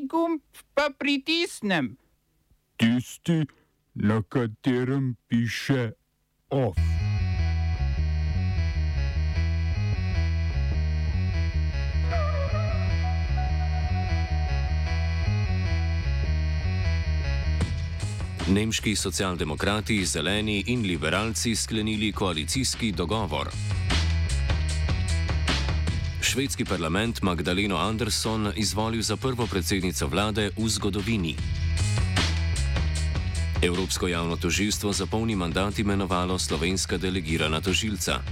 Kateri gumb pa pritisnem? Tisti, na katerem piše OF. Nemški socialdemokrati, zeleni in liberalci sklenili koalicijski dogovor. Švedski parlament Magdaleno Anderson izvolil za prvo predsednico vlade v zgodovini. Evropsko javno tožilstvo za polni mandat imenovalo slovenska delegirana tožilca.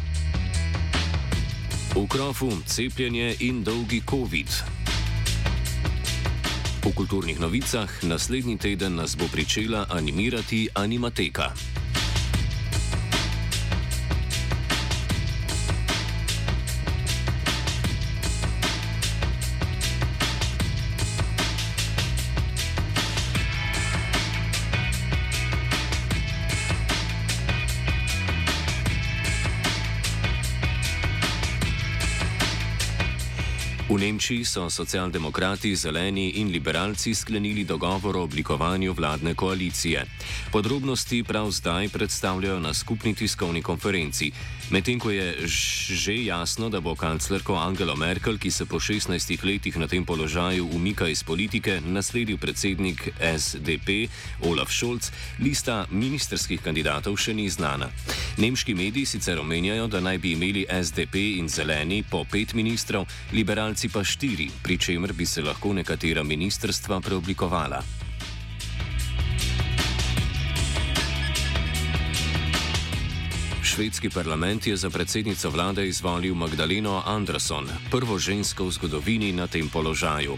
V krofu cepljenje in dolgi COVID. V kulturnih novicah naslednji teden nas bo pričela animirati Animateka. V Nemčiji so socialdemokrati, zeleni in liberalci sklenili dogovor o oblikovanju vladne koalicije. Podrobnosti prav zdaj predstavljajo na skupni tiskovni konferenci. Medtem ko je že jasno, da bo kanclerko Angelo Merkel, ki se po 16 letih na tem položaju umika iz politike, nasledil predsednik SDP Olaf Scholz, lista ministerskih kandidatov še ni znana. Nemški mediji sicer omenjajo, da naj bi imeli SDP in zeleni po pet ministrov, liberalci pa štiri, pri čemer bi se lahko nekatera ministrstva preoblikovala. Švedski parlament je za predsednico vlade izvolil Magdaleno Anderson, prvo žensko v zgodovini na tem položaju.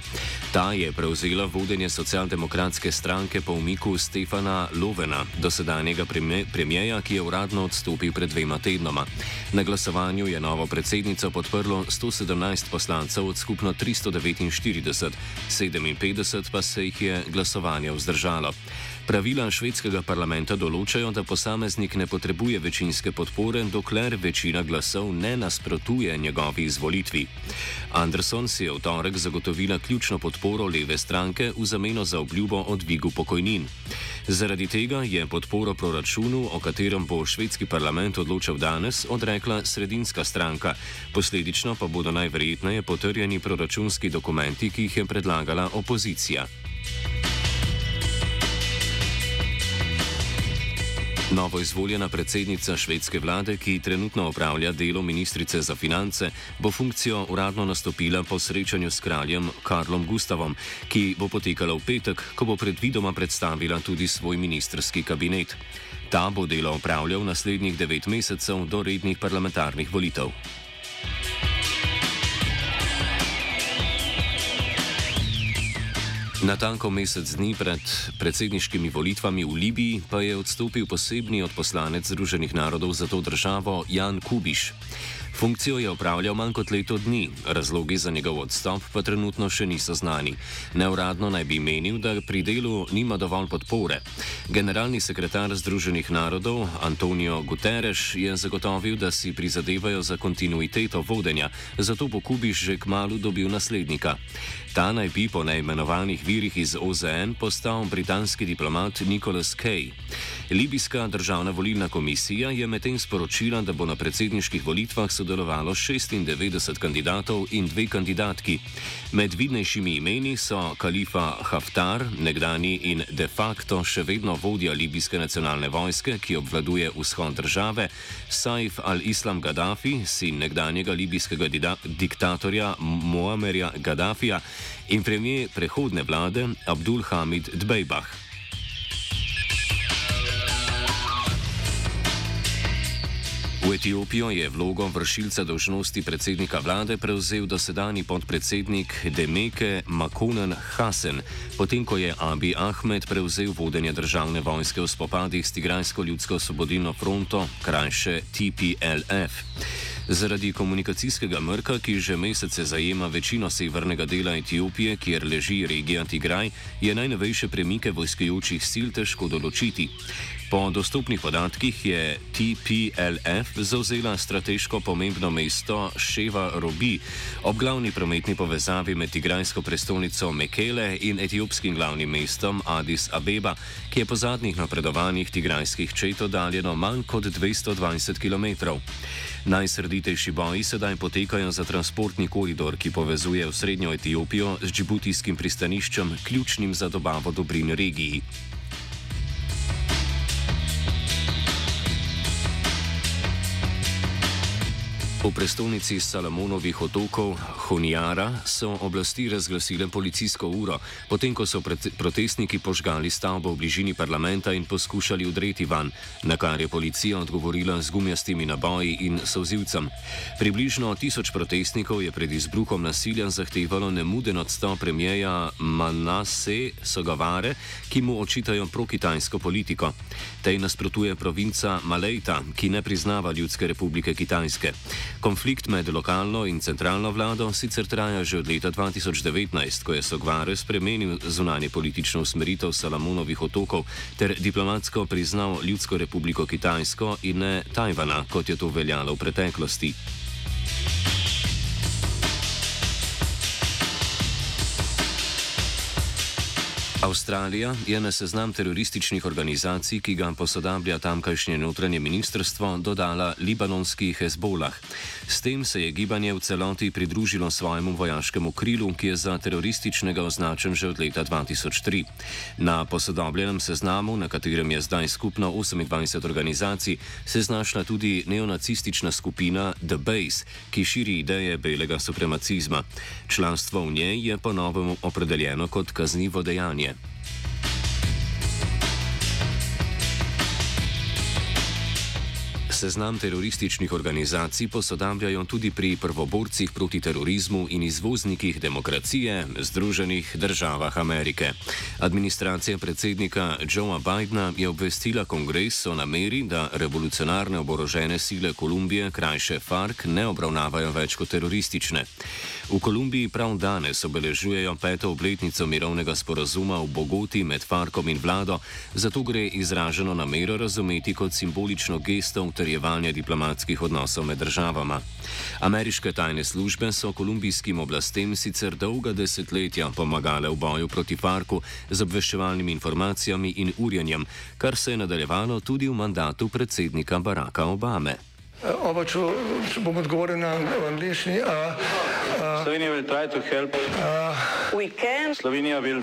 Ta je prevzela vodenje socialdemokratske stranke po umiku Stefana Lovena, dosedanjega premijeja, ki je uradno odstopil pred dvema tednoma. Na glasovanju je novo predsednico podprlo 117 poslancev od skupno 349, 57 pa se jih je glasovanje vzdržalo. Pravila švedskega parlamenta določajo, da posameznik ne potrebuje večinske podpore, dokler večina glasov ne nasprotuje njegovi izvolitvi. Anderson si je v torek zagotovila ključno podporo leve stranke v zameno za obljubo o dvigu pokojnin. Zaradi tega je podporo proračunu, o katerem bo švedski parlament odločal danes, odrekla sredinska stranka. Posledično pa bodo najverjetneje potrjeni proračunski dokumenti, ki jih je predlagala opozicija. Novo izvoljena predsednica švedske vlade, ki trenutno opravlja delo ministrice za finance, bo funkcijo uradno nastopila po srečanju s kraljem Karlom Gustavom, ki bo potekala v petek, ko bo predvidoma predstavila tudi svoj ministerski kabinet. Ta bo delo opravljal naslednjih devet mesecev do rednih parlamentarnih volitev. Na tanko mesec dni pred predsedniškimi volitvami v Libiji pa je odstopil posebni odposlanec Združenih narodov za to državo Jan Kubiš. Funkcijo je upravljal manj kot leto dni, razlogi za njegov odstop pa trenutno še niso znani. Neuradno naj bi menil, da pri delu nima dovolj podpore. Generalni sekretar Združenih narodov Antonijo Guterres je zagotovil, da si prizadevajo za kontinuiteto vodenja, zato bo Kubiš že k malu dobil naslednika. Ta naj bi po neimenovanih virih iz OZN postal britanski diplomat Nicholas Kay. Libijska državna volilna komisija je medtem sporočila, da bo na predsedniških volitvah sodelovalo 96 kandidatov in dve kandidatki. Med vidnejšimi imeni so Kalifa Haftar, nekdani in de facto še vedno vodja libijske nacionalne vojske, ki obvladuje vzhod države, Saif al-Islam Gaddafi, sin nekdanjega libijskega diktatorja Muammerja Gaddafija in premijer prehodne vlade Abdul Hamid Dbejbah. V Etiopijo je vlogo vršilca dožnosti predsednika vlade prevzel dosedani podpredsednik Demeke Makonen Hasen, potem ko je Abi Ahmed prevzel vodenje državne vojske v spopadih s Tigrajsko ljudsko osvobodilno fronto, krajše TPLF. Zaradi komunikacijskega mrka, ki že mesece zajema večino severnega dela Etiopije, kjer leži regija Tigraj, je najnovejše premike vojskajočih sil težko določiti. Po dostopnih podatkih je TPLF zauzela strateško pomembno mesto Ševa Robi ob glavni prometni povezavi med igrajsko prestolnico Mekele in etiopskim glavnim mestom Addis Abeba, ki je po zadnjih napredovanjih tigrajskih čet oddaljeno manj kot 220 km. Najsrditejši boji sedaj potekajo za transportni koridor, ki povezuje srednjo Etiopijo z džibutijskim pristaniščem, ključnim za dobavo dobrin regiji. V prestolnici Salamonovih otokov Honjara so oblasti razglasile policijsko uro, potem ko so protestniki požgali stavbo v bližini parlamenta in poskušali udreti van, na kar je policija odgovorila z gumijastimi naboji in sozivcem. Približno tisoč protestnikov je pred izbruhom nasilja zahtevalo nemuden odstop premijeja Manase Sogavare, ki mu očitajo prokitajsko politiko. Tej nasprotuje provinca Malejta, ki ne priznava Ljudske republike Kitajske. Konflikt med lokalno in centralno vlado sicer traja že od leta 2019, ko je Sogvare spremenil zunanje politično usmeritev Salamonovih otokov ter diplomatsko priznal Ljudsko republiko Kitajsko in ne Tajvana, kot je to veljalo v preteklosti. Avstralija je na seznam terorističnih organizacij, ki ga posodablja tamkajšnje notranje ministrstvo, dodala libanonski Hezbolah. S tem se je gibanje v celoti pridružilo svojemu vojaškemu krilu, ki je za terorističnega označen že od leta 2003. Na posodobljenem seznamu, na katerem je zdaj skupno 28 organizacij, se je znašla tudi neonacistična skupina The Base, ki širi ideje belega supremacizma. Članstvo v njej je ponovno opredeljeno kot kaznivo dejanje. Seznam terorističnih organizacij posodabljajo tudi pri prvoborcih proti terorizmu in izvoznikih demokracije Združenih državah Amerike. Administracija predsednika Joea Bidna je obvestila kongres o nameri, da revolucionarne oborožene sile Kolumbije, krajše FARC, ne obravnavajo več kot teroristične. V Kolumbiji prav danes obeležujejo peto obletnico mirovnega sporazuma v Bogoti med FARC-om in vlado, zato gre izraženo namero razumeti kot simbolično gesto utrjevanja diplomatskih odnosov med državama. Ameriške tajne službe so kolumbijskim oblastem sicer dolga desetletja pomagale v boju proti FARC-u z obveščevalnimi informacijami in urjenjem, kar se je nadaljevalo tudi v mandatu predsednika Baracka Obame. Oba, če bom odgovoril na angliški. Slovenija will try to help. Uh, we can. Slovenija will.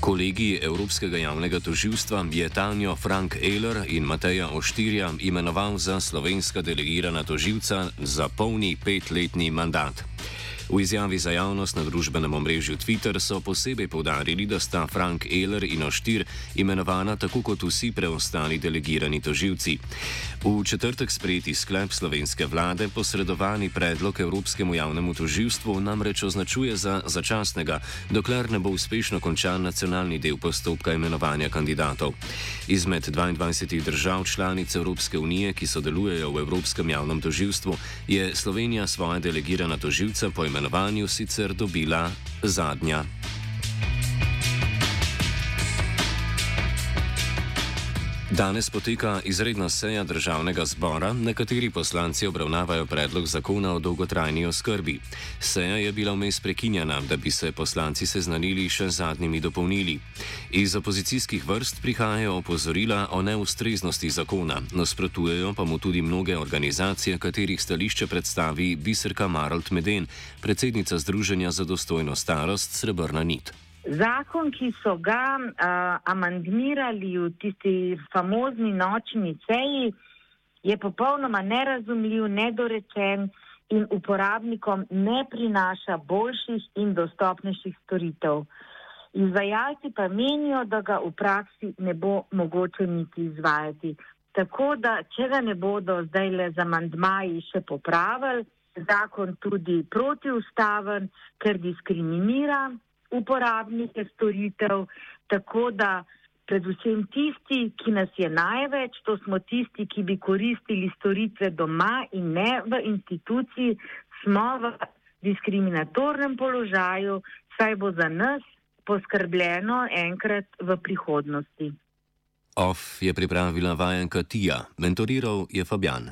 Kolegi Evropskega javnega toživstva je Tanjo Frank Ehler in Mateja Oštirja imenoval za slovenska delegirana toživca za polni petletni mandat. V izjavi za javnost na družbenem omrežju Twitter so posebej povdarili, da sta Frank Ehler in Oštir imenovana tako kot vsi preostali delegirani toživci. V četrtek sprejeti sklep slovenske vlade posredovani predlog Evropskemu javnemu toživstvu namreč označuje za začasnega, dokler ne bo uspešno končan nacionalni del postopka imenovanja kandidatov. Izmed 22 držav članic Evropske unije, ki sodelujejo v Evropskem javnem toživstvu, je Slovenija svoje delegirana toživca po imenovanju sicer dobila zadnja. Danes poteka izredna seja državnega zbora, na kateri poslanci obravnavajo predlog zakona o dolgotrajni oskrbi. Seja je bila vmes prekinjena, da bi se poslanci seznanili še z zadnjimi dopolnili. Iz opozicijskih vrst prihajajo opozorila o neustreznosti zakona, nasprotujejo pa mu tudi mnoge organizacije, katerih stališče predstavi Biserka Maralt Meden, predsednica Združenja za dostojno starost Srebrna nit. Zakon, ki so ga uh, amandmirali v tisti famozni nočni seji, je popolnoma nerazumljiv, nedorečen in uporabnikom ne prinaša boljših in dostopnejših storitev. Izvajalci pa menijo, da ga v praksi ne bo mogoče niti izvajati. Tako da, če ga ne bodo zdaj le z amandmaji še popravili, zakon tudi protiustaven, ker diskriminira uporabnike storitev, tako da predvsem tisti, ki nas je največ, to smo tisti, ki bi koristili storitve doma in ne v instituciji, smo v diskriminatornem položaju, saj bo za nas poskrbljeno enkrat v prihodnosti. OF je pripravila vajenka Tija, mentoriral je Fabjan.